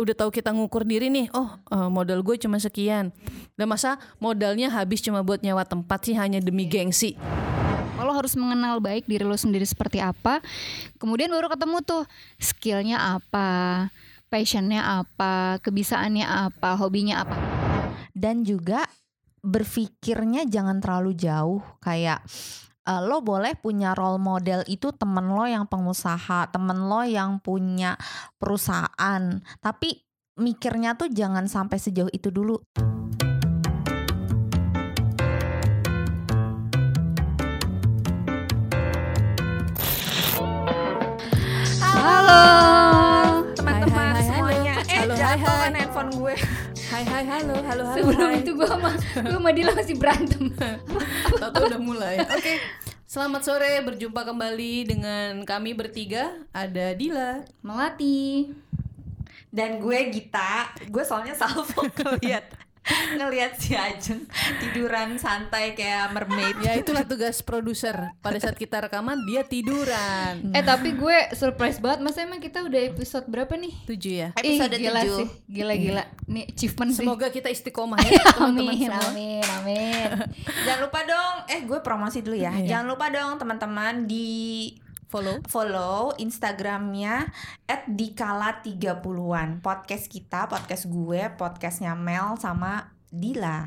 udah tahu kita ngukur diri nih, oh uh, modal gue cuma sekian. Dan masa modalnya habis cuma buat nyewa tempat sih hanya demi gengsi. Lo harus mengenal baik diri lo sendiri seperti apa. Kemudian baru ketemu tuh skillnya apa, passionnya apa, kebisaannya apa, hobinya apa. dan juga berpikirnya jangan terlalu jauh kayak eh, lo boleh punya role model itu temen lo yang pengusaha temen lo yang punya perusahaan tapi mikirnya tuh jangan sampai sejauh itu dulu Halo. teman-teman Hai, hai, hai, semuanya halo. eh jatuh hai. kan handphone gue Hai hai halo halo halo. Sebelum hai. itu gue sama gue sama Dila masih berantem. Tahu udah mulai. Oke. Selamat sore, berjumpa kembali dengan kami bertiga. Ada Dila. Melati. dan gue Gita gue soalnya salvo ngeliat ngeliat si Ajeng tiduran santai kayak mermaid Ya itulah tugas produser. Pada saat kita rekaman dia tiduran. Eh tapi gue surprise banget Masa emang kita udah episode berapa nih? Tujuh ya. episode Ih, gila 7. sih Gila-gila Ini achievement sih Semoga kita istiqomah ya teman-teman Amin, semua. amin, amin Jangan lupa dong, eh gue promosi dulu ya. Iya. Jangan lupa dong teman-teman di Follow. follow Instagramnya @dikala30an. Podcast kita, podcast gue, podcastnya Mel sama Dila.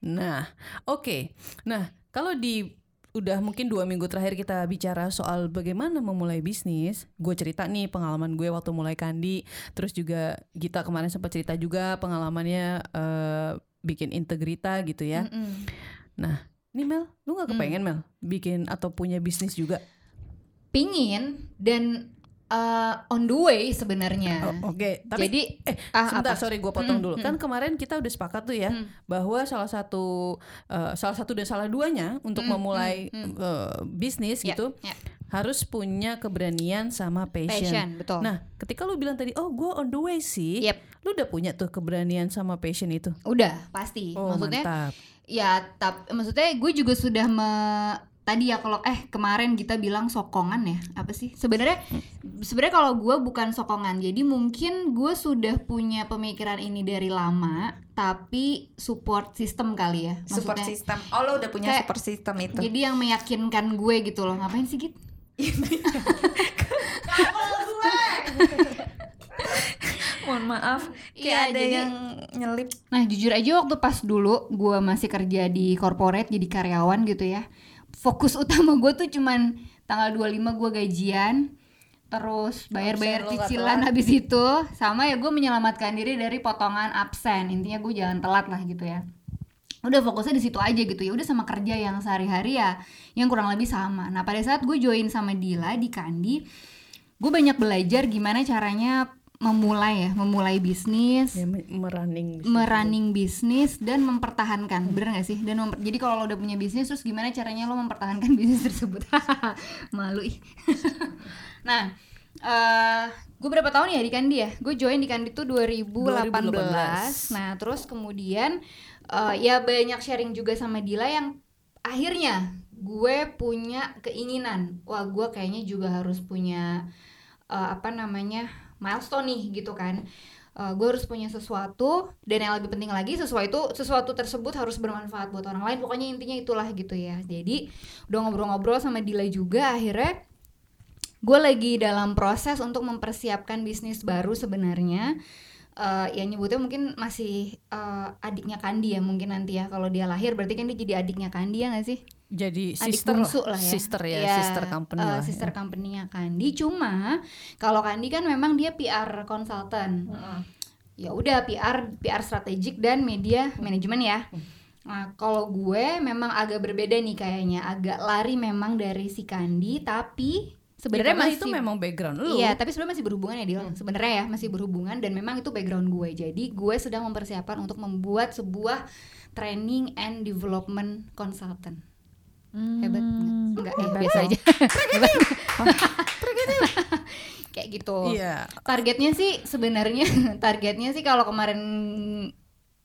Nah, oke. Nah, kalau di udah mungkin dua minggu terakhir kita bicara soal bagaimana memulai bisnis, gue cerita nih pengalaman gue waktu mulai kandi, terus juga Gita kemarin sempat cerita juga pengalamannya eh, bikin integrita gitu ya. Mm-mm. Nah, ini Mel, lu nggak kepengen Mel bikin atau punya bisnis juga? Pingin Dan uh, on the way sebenarnya Oh, Oke, tapi Jadi eh ah, sebentar apa? sorry gue potong Hmm, dulu. hmm. Kan kemarin kita udah sepakat tuh ya Hmm. bahwa salah satu eh, salah satu dan salah duanya untuk Hmm, memulai hmm, eh, bisnis Ya, gitu ya. harus punya keberanian sama passion. Passion betul Nah, ketika lu bilang tadi, oh gue on the way sih, Yep. lu udah punya tuh keberanian sama passion itu. Udah pasti Oh Maksudnya mantap. Ya tap, Maksudnya gue juga sudah me tadi ya kalau eh kemarin kita bilang sokongan ya apa sih sebenarnya sebenarnya kalau gue bukan sokongan jadi mungkin gue sudah punya pemikiran ini dari lama tapi support system kali ya Support Maksudnya, system. Oh, lo udah punya kayak- support system itu. jadi yang meyakinkan gue gitu loh ngapain sih Git? Mohon maaf, kayak Iya, ada jadi- yang nyelip. Nah jujur aja waktu pas dulu gue masih kerja di corporate jadi karyawan gitu ya Fokus utama gue tuh cuman tanggal 25 gue gajian Terus bayar-bayar cicilan habis itu Sama ya gue menyelamatkan diri dari potongan absen. Intinya gue jangan telat lah gitu ya. Udah fokusnya di situ aja gitu ya udah sama kerja yang sehari-hari ya yang kurang lebih sama. Nah pada saat gue join sama Dila di Kandi gue banyak belajar gimana caranya memulai ya memulai bisnis Ya, me- merunning. bisnis. merunning bisnis dan mempertahankan bener gak sih dan memper- jadi kalau lo udah punya bisnis terus gimana caranya lo mempertahankan bisnis tersebut malu ih nah eh gue berapa tahun ya di Kandi ya gue join di Kandi tuh 2018, 2018. nah terus kemudian eh, ya banyak sharing juga sama Dila yang akhirnya gue punya keinginan wah gue kayaknya juga harus punya eh, apa namanya milestone nih gitu kan. Eh, gue harus punya sesuatu dan yang lebih penting lagi sesuatu sesuatu tersebut harus bermanfaat buat orang lain. Pokoknya intinya itulah gitu ya. Jadi udah ngobrol-ngobrol sama Dila juga akhirnya gue lagi dalam proses untuk mempersiapkan bisnis baru sebenarnya. Eh ya nyebutnya mungkin masih eh, adiknya Kandi ya mungkin nanti ya. Kalau dia lahir berarti kan dia jadi adiknya Kandi ya gak sih Jadi sister, lah. ya. sister ya, Iya, sister company eh, lah. sister ya. company-nya Kandi. Cuma kalau Kandi kan memang dia PR consultant. Ya udah PR PR strategik dan media manajemen ya. Nah, kalau gue memang agak berbeda nih kayaknya, agak lari memang dari si Kandi tapi Ya, sebenarnya masih itu memang background lu. Iya, tapi sebenarnya masih berhubungan ya Dil. Sebenarnya ya masih berhubungan dan memang itu background gue. Jadi gue sedang mempersiapkan untuk membuat sebuah training and development consultant. Hebat nggak? Enggak, ya, Hebat biasa aja. Hebat. Kayak gitu. Iya. Targetnya sih sebenarnya targetnya sih kalau kemarin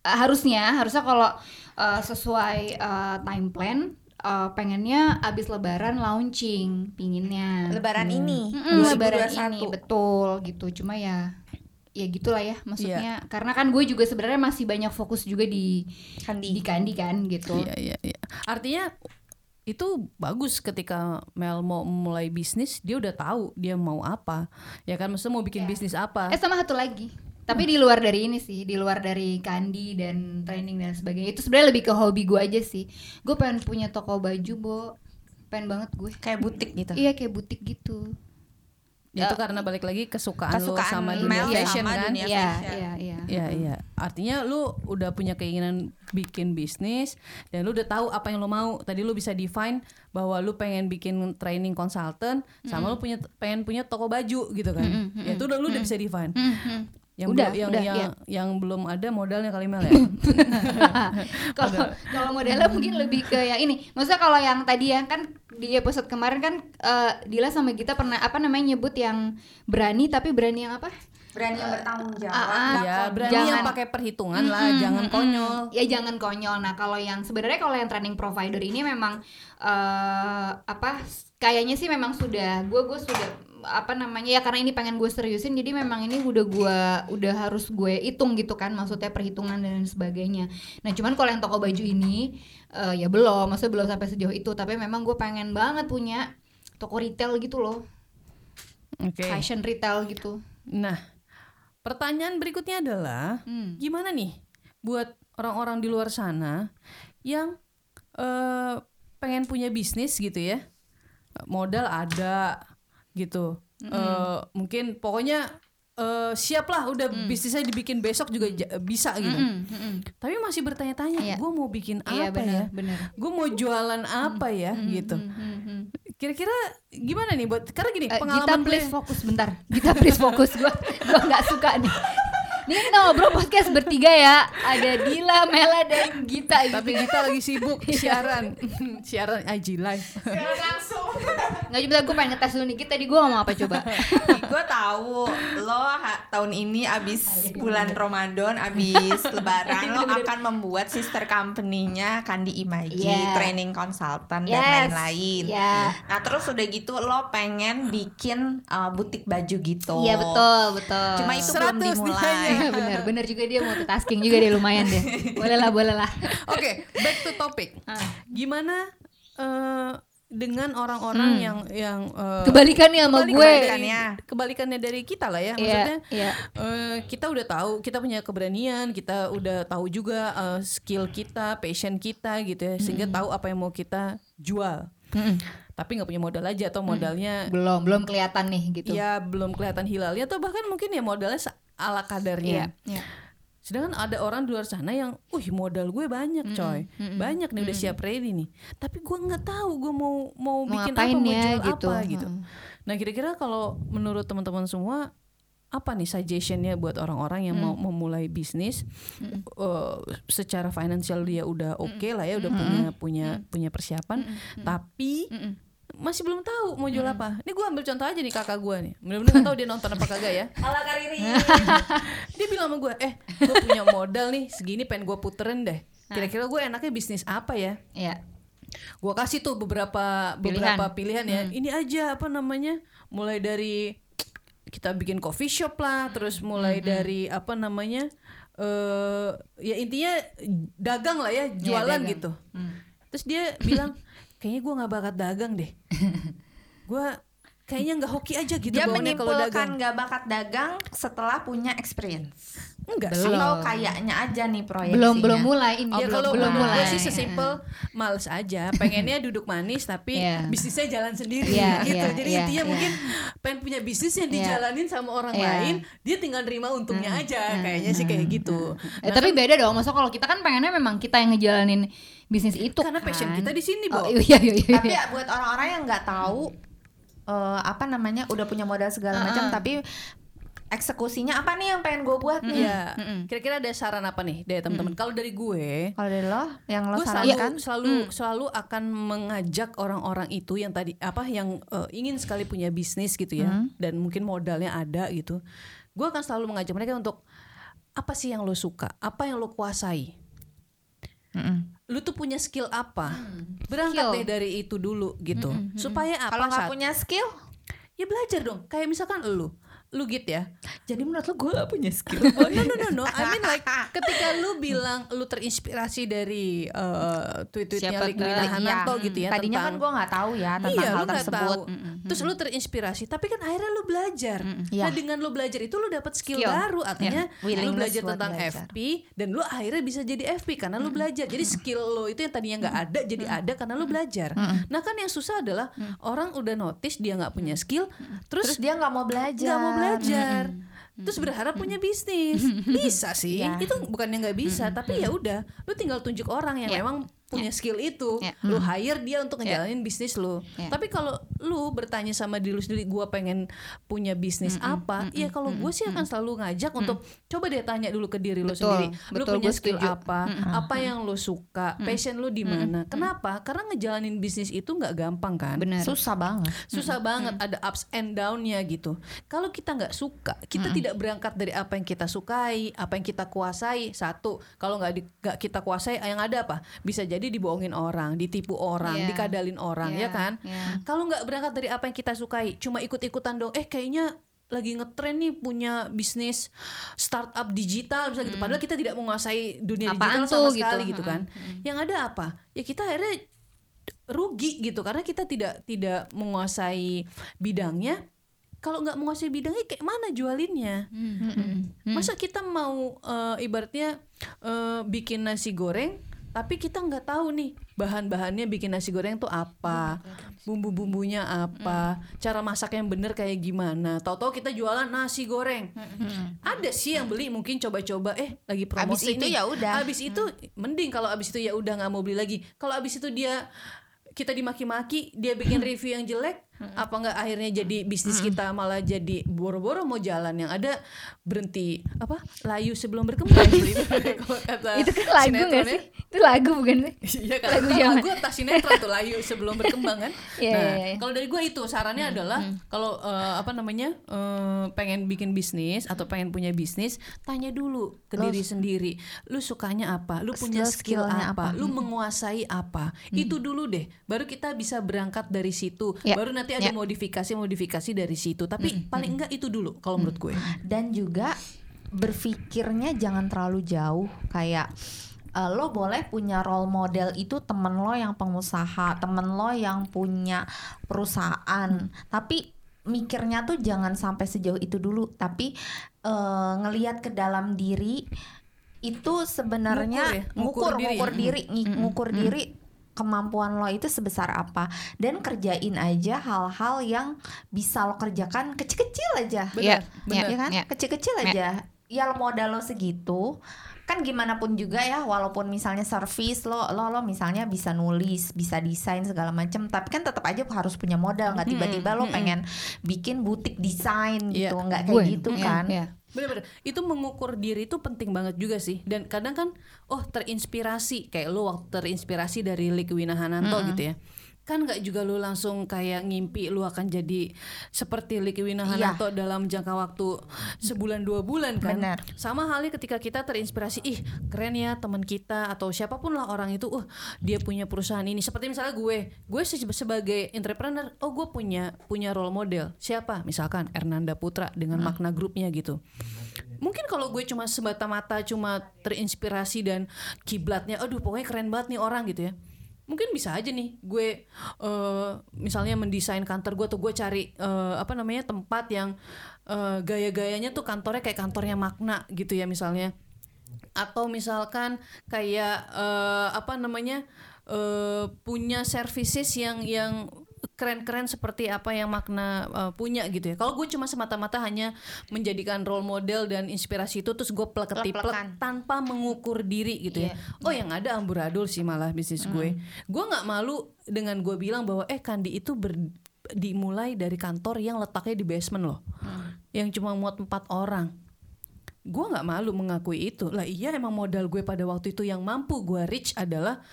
eh, harusnya harusnya kalau eh, sesuai eh, time plan eh, pengennya abis lebaran launching pinginnya Lebaran ini Mm-mm, lebaran 2021. ini betul gitu cuma ya ya gitulah ya maksudnya karena kan gue juga sebenarnya masih banyak fokus juga di Kandi. di kandi kan gitu Iya iya iya. Artinya itu bagus ketika Mel mau mulai bisnis dia udah tahu dia mau apa. Ya kan maksudnya mau bikin Iya. bisnis apa. Eh sama satu lagi. Tapi di luar dari ini sih di luar dari kandi dan training dan sebagainya itu sebenarnya lebih ke hobi gue aja sih. Gue pengen punya toko baju bo. Pengen banget gue. Kayak butik gitu? Iya kayak butik gitu itu karena balik lagi kesukaan, lo Kesukaan sama Mel dunia fashion sama kan dunia iya fashion. iya iya Iya iya. Artinya lu udah punya keinginan bikin bisnis dan lu udah tahu apa yang lu mau. Tadi lu bisa define bahwa lu pengen bikin training consultant sama lu punya pengen punya toko baju gitu kan. Ya itu udah lu udah bisa define. Hmm, hmm. Yang Udah, belum- yang udah, yang, iya. yang belum ada modalnya kali Mel ya. kalau kalau modelnya mungkin lebih ke yang ini maksudnya kalau yang tadi ya kan di episode kemarin kan eh, Dila sama kita pernah apa namanya nyebut yang berani tapi berani yang apa berani yang bertanggung jawab. Ah, ah. ya berani Jangan- yang pakai perhitungan lah, Mm-mm, jangan konyol. ya jangan konyol. Nah kalau yang sebenarnya kalau yang training provider ini memang eh apa kayaknya sih memang sudah gue gue sudah apa namanya ya karena ini pengen gue seriusin jadi memang ini udah gue udah harus gue hitung gitu kan maksudnya perhitungan dan lain sebagainya. Nah cuman kalau yang toko baju ini eh, ya belum maksudnya belum sampai sejauh itu tapi memang gue pengen banget punya toko retail gitu loh. Oke. fashion retail gitu. Nah, pertanyaan berikutnya adalah Hmm. gimana nih buat orang-orang di luar sana yang eh, pengen punya bisnis gitu ya? Modal ada gitu. Eh, mungkin pokoknya eh, siap lah udah bisnisnya dibikin besok juga bisa gitu. Mm-mm, mm-mm. tapi masih bertanya-tanya Iya. gue mau bikin iya apa ya? benar. Benar gue mau jualan apa ya? gitu. Hmm, hmm, hmm. Kira-kira gimana nih buat karena gini Gita pengalaman gue please fokus bentar. Gita please fokus. Gue gue nggak suka nih ini kita ngobrol podcast bertiga ya. Ada Dila Mela dan Gita gitu. tapi kita lagi sibuk siaran. Siaran IG live. Langsung. Nggak coba gue pengen ngetes dulu nih. Gita tadi gue ngomong apa coba? Gue tahu. Lo ha- tahun ini abis bulan Ramadan abis lebaran lo akan membuat sister company-nya Kandi Imaji Yeah. training consultant dan Yes. lain-lain. Ya nah terus udah gitu lo pengen bikin uh, butik baju gitu. Iya betul betul. Cuma itu belum 100 dimulai Iya, bener bener juga dia multitasking juga deh lumayan deh boleh lah boleh lah Oke, back to topic. Ah. Gimana eh, dengan orang-orang yang yang eh, kebalikannya sama kebalikan gue dari- Kebalikannya. kebalikannya dari kita lah ya. Iya, Maksudnya iya. eh, kita udah tahu, kita punya keberanian, kita udah tahu juga eh, skill kita, passion kita gitu ya, sehingga tahu apa yang mau kita jual. Mm-mm. Tapi nggak punya modal aja atau modalnya belum belum kelihatan nih gitu ya belum kelihatan hilalnya atau bahkan mungkin ya modalnya ala kadarnya. iya iya Sedangkan ada orang di luar sana yang, wih modal gue banyak coy, banyak nih udah siap ready nih. Tapi gue nggak tahu gue mau mau, Mau bikin apa, mau ya, jual gitu. apa gitu. Mm. Nah kira-kira kalau menurut teman-teman semua apa nih suggestionnya buat orang-orang yang mau memulai bisnis eh, secara finansial dia udah oke lah ya udah punya punya punya persiapan tapi Mm-mm. masih belum tahu mau jual apa. Ini gue ambil contoh aja nih kakak gue nih. Bener-bener nggak tahu dia nonton apa kagak ya. Ala Kariri Dia bilang sama gue, eh gue punya modal nih segini pengen gue puterin deh. Kira-kira gue enaknya bisnis apa ya? Iya. Gue kasih tuh beberapa Pilihan. beberapa pilihan ya. Ini aja apa namanya? Mulai dari kita bikin coffee shop lah, terus mulai dari apa namanya? eh ya intinya dagang lah ya, jualan dagang. gitu. Hmm. Terus dia bilang, kayaknya gue nggak bakat dagang deh. gue kayaknya nggak hoki aja gitu dia baunya kalau dagang. menyimpulkan gak bakat dagang setelah punya experience Enggak Belum. sih. atau kayaknya aja nih proyeksinya belum belum mulai ini Ya belum, kalau belum menurut gue mulai sih sesimpel males aja, pengennya duduk manis tapi Iya. bisnisnya jalan sendiri Iya, gitu. iya, Jadi iya, intinya iya. mungkin pengen punya bisnis yang Iya. dijalanin sama orang Iya. lain, dia tinggal nerima untungnya aja. Kayaknya sih kayak gitu. Eh, tapi beda dong, maksudnya kalau kita kan pengennya memang kita yang ngejalanin bisnis itu Karena passion kan. kita di sini, Bo. Oh, iya iya iya. tapi ya buat orang-orang yang nggak tahu eh, apa namanya udah punya modal segala macam tapi eksekusinya apa nih yang pengen gue buat nih? Iya. Kira-kira ada saran apa nih dari teman-teman? Kalau dari gue, kalau dari lo yang lo gue selalu sarankan? selalu selalu akan mengajak orang-orang itu yang tadi apa yang eh, ingin sekali punya bisnis gitu ya dan mungkin modalnya ada gitu. Gue akan selalu mengajak mereka untuk apa sih yang lo suka? Apa yang lo kuasai? Mm-mm. lu tuh punya skill apa? Berangkat Skill. deh dari itu dulu gitu. Supaya apa kalau nggak punya skill? Ya belajar dong. Kayak misalkan lu lu git ya Jadi menurut lo gue gak punya skill. Oh no no no no, I mean like ketika lu bilang lu terinspirasi dari uh, tweet-tweetnya tuh? Winanto Iya. gitu ya Tadinya kan tentang gue nggak tahu ya tentang iya, hal lu tersebut. tahu. Terus lu terinspirasi, tapi kan akhirnya lu belajar. Iya. Nah, dengan lu belajar itu lu dapat skill, Skill. baru, artinya lu Willingness belajar buat tentang belajar. FP dan lu akhirnya bisa jadi FP karena lu belajar. Jadi skill lo itu yang tadinya nggak ada jadi ada karena lu belajar. Nah, kan yang susah adalah orang udah notice dia nggak punya skill, Terus terus dia nggak mau belajar. nggak mau belajar terus berharap punya bisnis. Bisa sih Ya. itu bukannya nggak bisa tapi ya udah lu tinggal tunjuk orang yang Ya. memang punya skill itu Ya. lu hire dia untuk ngejalanin bisnis lu. Ya. tapi kalau lu bertanya sama diri lu sendiri gue pengen punya bisnis apa? ya kalau gue sih akan selalu ngajak untuk coba deh tanya dulu ke diri lu Betul, sendiri lu betul, punya skill setuju. apa? Apa yang lu suka? Passion lu di mana? kenapa? Karena ngejalanin bisnis itu nggak gampang kan? Benar Susah banget. susah banget. ada ups and downnya gitu. Kalau kita nggak suka kita tidak berangkat dari apa yang kita sukai apa yang kita kuasai. Satu kalau nggak nggak kita kuasai yang ada apa? Bisa jadi dibohongin orang ditipu orang Iya. dikadalin orang Iya, ya kan? iya. kalau nggak berangkat dari apa yang kita sukai cuma ikut-ikutan dong eh kayaknya lagi ngetren nih punya bisnis startup digital misalnya gitu. Padahal kita tidak menguasai dunia Apaan digital sama tuh, sekali gitu. gitu kan. Yang ada apa? Ya kita akhirnya rugi gitu karena kita tidak tidak menguasai bidangnya. Kalau nggak menguasai bidangnya kayak mana jualinnya? Masa kita mau eh, ibaratnya eh, bikin nasi goreng tapi kita nggak tahu nih bahan-bahannya bikin nasi goreng tuh apa bumbu-bumbunya apa cara masak yang bener kayak gimana tahu-tahu kita jualan nasi goreng ada sih yang beli mungkin coba-coba eh lagi promosi itu nih. ya udah. abis itu mending kalau abis itu ya udah nggak mau beli lagi kalau abis itu dia kita dimaki-maki dia bikin review yang jelek apa nggak akhirnya jadi bisnis kita malah jadi boro-boro mau jalan yang ada berhenti apa layu sebelum berkembang gitu itu kan lagu nggak sih itu lagu bukan sih Iya kan Lagu zaman. lagu atas sinetron tuh layu sebelum berkembang kan. Iya, nah, iya, iya. kalau dari gue itu sarannya adalah kalau eh, apa namanya eh, pengen bikin bisnis atau pengen punya bisnis, tanya dulu ke Lo- diri sendiri. Lu sukanya apa? Lu punya Skill- skill apa? apa? Lu menguasai apa? Itu dulu deh. Baru kita bisa berangkat dari situ. Ya, Baru nanti ada ya. modifikasi-modifikasi dari situ. Tapi paling enggak itu dulu kalau menurut gue. Dan juga berpikirnya jangan terlalu jauh kayak eh, lo boleh punya role model itu temen lo yang pengusaha, temen lo yang punya perusahaan, tapi mikirnya tuh jangan sampai sejauh itu dulu, tapi eh, ngelihat ke dalam diri itu sebenarnya Ngukur ya? Ngukur ngukur diri. ngukur diri, ngi- ngukur diri kemampuan lo itu sebesar apa dan kerjain aja hal-hal yang bisa lo kerjakan kecil-kecil aja Benar, Iya, benar. ya kan Ya. kecil-kecil Ya. aja ya lo modal lo segitu kan gimana pun juga ya walaupun misalnya service lo lo lo misalnya bisa nulis bisa desain segala macam tapi kan tetap aja harus punya modal nggak tiba-tiba lo pengen bikin butik desain Iya. gitu nggak kayak Gue. gitu Iya, kan iya. Bener-bener itu mengukur diri itu penting banget juga sih dan kadang kan oh terinspirasi kayak lu waktu terinspirasi dari Lik Winahananto gitu ya kan nggak juga lu langsung kayak ngimpi lu akan jadi seperti Lik Winahananto dalam jangka waktu sebulan dua bulan kan? Benar. sama halnya ketika kita terinspirasi ih keren ya teman kita atau siapa pun lah orang itu uh dia punya perusahaan ini. Seperti misalnya gue gue se- sebagai entrepreneur oh gue punya punya role model. Siapa? Misalkan Ernanda Putra dengan makna grupnya gitu. Mungkin kalau gue cuma semata-mata cuma terinspirasi dan kiblatnya aduh pokoknya keren banget nih orang gitu ya mungkin bisa aja nih gue eh, misalnya mendesain kantor gue tuh gue cari eh, apa namanya tempat yang eh, gaya-gayanya tuh kantornya kayak kantornya makna gitu ya misalnya. Atau misalkan kayak eh, apa namanya eh, punya services yang yang keren-keren seperti apa yang makna eh, punya gitu ya. Kalau gue cuma semata-mata hanya menjadikan role model dan inspirasi itu terus gue plek-ketiplek Plek-plekan. tanpa mengukur diri gitu ya. Oh yang ada amburadul sih malah bisnis gue. Gue nggak malu dengan gue bilang bahwa eh Kandi itu ber- dimulai dari kantor yang letaknya di basement loh, yang cuma muat empat orang gue nggak malu mengakui itu lah iya emang modal gue pada waktu itu yang mampu gue reach adalah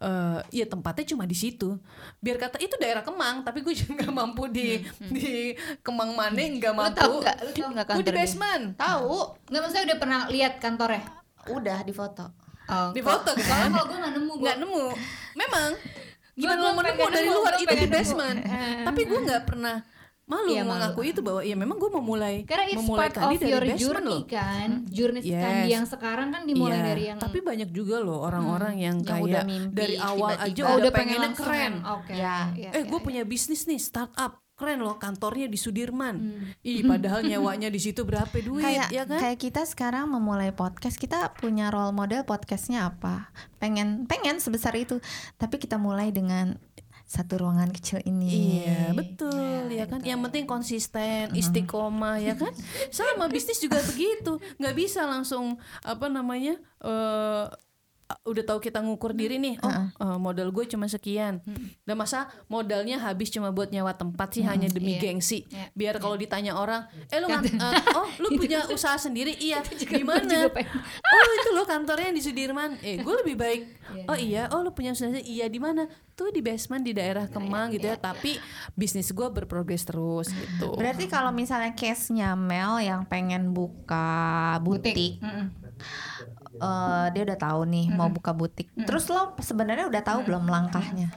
eh ya tempatnya cuma di situ. Biar kata itu daerah Kemang tapi gue juga nggak mampu di di Kemang mana nggak Lu mampu. tahu nggak? Lu tahu nggak gue di basement. Tahu. Nggak maksudnya udah pernah lihat kantornya? udah di foto. Oh, di foto Soalnya kan kalau gue nggak nemu, gue nggak nemu. Memang. Gimana mau nemu dari nemu, luar itu di basement. Tapi gue nggak pernah malu malu. mengakui itu bahwa ya memang gue mau mulai Karena it's memulai part Kandi of dari your journey loh. kan. Journey Yes. Kandi yang sekarang kan dimulai Iya, dari yang tapi banyak juga loh orang-orang yang Yang kayak udah mimpi, dari awal tiba-tiba. aja oh, udah, pengennya langsung keren. yang- Oke. Ya. Iya, eh iya, gue iya. punya bisnis nih startup keren loh kantornya di Sudirman. Hmm. Ih padahal nyewanya di situ berapa duit kayak ya kan? kayak kita sekarang memulai podcast kita punya role model podcastnya apa pengen pengen sebesar itu tapi kita mulai dengan satu ruangan kecil ini Iya betul ya kan. Yang penting konsisten, istiqomah ya kan. Sama bisnis juga begitu. nggak bisa langsung apa namanya eh udah tahu kita ngukur diri nih. Oh eh, modal gue cuma sekian. Dan masa modalnya habis cuma buat nyewa tempat sih hanya demi Iya. gengsi. Iya. Biar kalau ditanya orang, eh lu eh, oh lu punya usaha sendiri? Iya. Di mana? Oh itu lo kantornya di Sudirman. Eh gue lebih baik. Iya, Oh iya. Oh lu punya usaha sendiri? Iya di mana? Tuh di basement di daerah Kemang gitu ya. Tapi bisnis gue berprogres terus gitu. berarti kalau misalnya case-nya Mel yang pengen buka butik, Mm-mm. Eh, dia udah tahu nih mau buka butik terus lo sebenarnya udah tahu belum langkahnya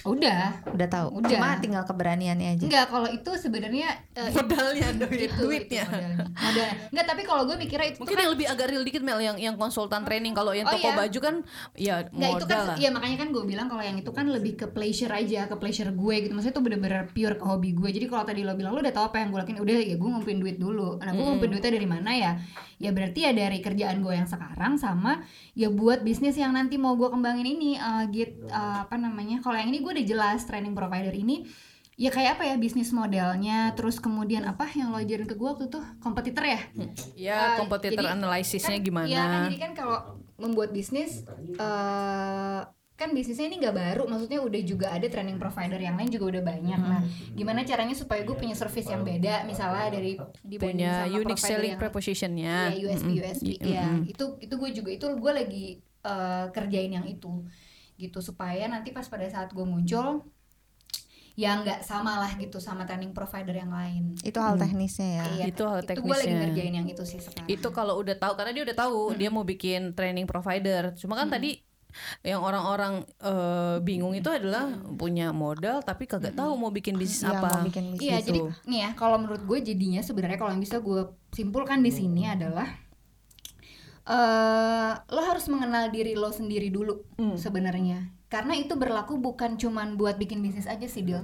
Udah. udah tahu Udah. cuma tinggal keberaniannya aja Enggak, kalau itu sebenarnya eh, Modalnya duit, itu, duitnya. itu modalnya. Modalnya. Enggak, tapi kalau gue mikirnya itu Mungkin kan yang lebih agak real dikit Mel yang yang konsultan training kalau yang Oh, toko iya. baju kan ya Nggak itu kan lah. ya makanya kan gue bilang kalau yang itu kan lebih ke pleasure aja ke pleasure gue gitu maksudnya itu bener-bener pure ke hobi gue jadi kalau tadi lo bilang lo udah tahu apa yang gue lakuin udah ya gue ngumpulin duit dulu nah gue ngumpulin duitnya dari mana ya ya berarti ya dari kerjaan gue yang sekarang sama ya buat bisnis yang nanti mau gue kembangin ini eh, git eh, apa namanya kalau yang ini gue udah jelas training provider ini ya kayak apa ya bisnis modelnya terus kemudian apa yang lo ajarin ke gue waktu itu kompetitor ya? Ya Ah, kompetitor jadi analisisnya kan, gimana? Iya kan jadi kan kalau membuat bisnis eh kan bisnisnya ini nggak baru, maksudnya udah juga ada training provider yang lain juga udah banyak. Nah, gimana caranya supaya gue punya service yang beda, misalnya dari dibanding punya sama unique selling yang propositionnya. Iya, USP Mm-mm. USP Mm-mm. ya. Itu itu gue juga itu gue lagi eh, kerjain yang itu gitu supaya nanti pas pada saat gue muncul ya nggak sama lah gitu sama training provider yang lain. itu hal teknisnya ya Iya, Itu hal Itu gue lagi teknisnya. ngerjain yang itu sih sekarang. itu kalau udah tahu karena dia udah tahu dia mau bikin training provider cuma kan tadi yang orang-orang eh, bingung itu adalah punya modal tapi kagak tahu mau bikin bisnis Iya, apa mau bikin bisnis Iya, gitu. jadi nih ya kalau menurut gue jadinya sebenarnya kalau yang bisa gue simpulkan di sini adalah eh lo harus mengenal diri lo sendiri dulu Hmm. sebenarnya. Karena itu berlaku bukan cuman buat bikin bisnis aja sih, Dil.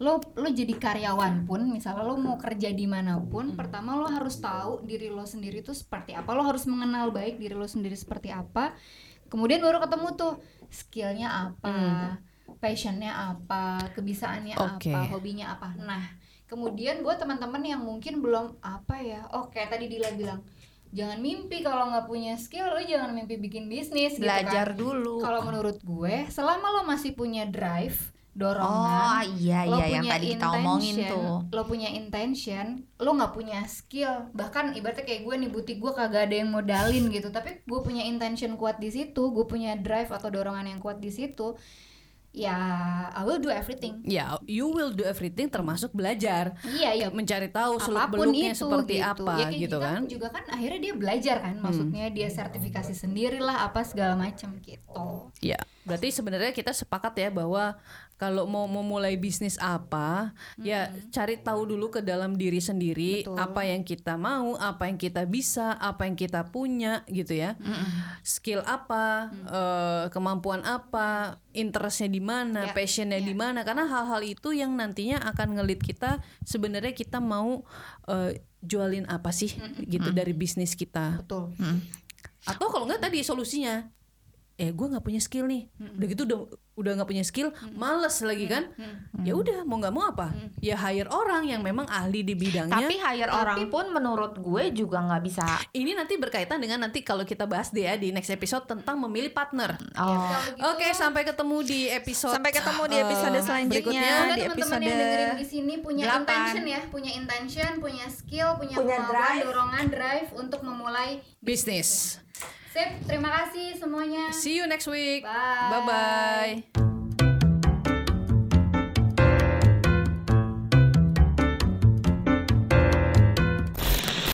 Lo lo jadi karyawan pun, misalnya lo mau kerja di mana pun, pertama lo harus tahu diri lo sendiri itu seperti apa. Lo harus mengenal baik diri lo sendiri seperti apa. Kemudian baru ketemu tuh skillnya apa, passionnya apa, kebisaannya Oke. apa, hobinya apa. Nah, kemudian buat teman-teman yang mungkin belum apa ya, oh kayak tadi Dila bilang, jangan mimpi kalau nggak punya skill, lo jangan mimpi bikin bisnis gitu kan. belajar dulu Kalau menurut gue, selama lo masih punya drive, oh dorongan, iya lo iya yang punya tadi kita omongin intention, tuh. lo punya intention, lo nggak punya skill, bahkan ibaratnya kayak gue nih butik gue kagak ada yang modalin gitu, tapi gue punya intention kuat di situ, gue punya drive atau dorongan yang kuat di situ, ya I will do everything. ya you will do everything termasuk belajar. Iya iya. Mencari tahu seluk beluknya itu seperti gitu. apa ya, kayak gitu kita kan? juga kan akhirnya dia belajar kan? Maksudnya dia sertifikasi sendiri lah apa segala macam gitu. Ya, berarti sebenarnya kita sepakat ya bahwa kalau mau memulai bisnis apa, ya cari tahu dulu ke dalam diri sendiri Betul. apa yang kita mau, apa yang kita bisa, apa yang kita punya gitu ya. Skill apa, eh, kemampuan apa, interestnya di mana, Ya, passionnya di mana. Karena hal-hal itu yang nantinya akan ngelit kita sebenarnya kita mau eh, jualin apa sih gitu dari bisnis kita. Betul. Atau kalau nggak tadi solusinya eh gue nggak punya skill nih. Udah gitu udah udah nggak punya skill males lagi kan? Ya udah mau nggak mau apa? Ya hire orang yang memang ahli di bidangnya. Tapi hire orang pun menurut gue juga nggak bisa. Ini nanti berkaitan dengan nanti kalau kita bahas deh ya di next episode tentang memilih partner. Oh. Gitu, oke sampai ketemu di episode Sampai ketemu di eh, episode selanjutnya. berikutnya. Semoga di teman-teman episode yang dengerin di sini punya delapan. intention ya, punya intention, punya skill, punya, Punya kemauan, drive. dorongan, drive untuk memulai bisnis Sip, terima kasih semuanya. see you next week Bye. bye bye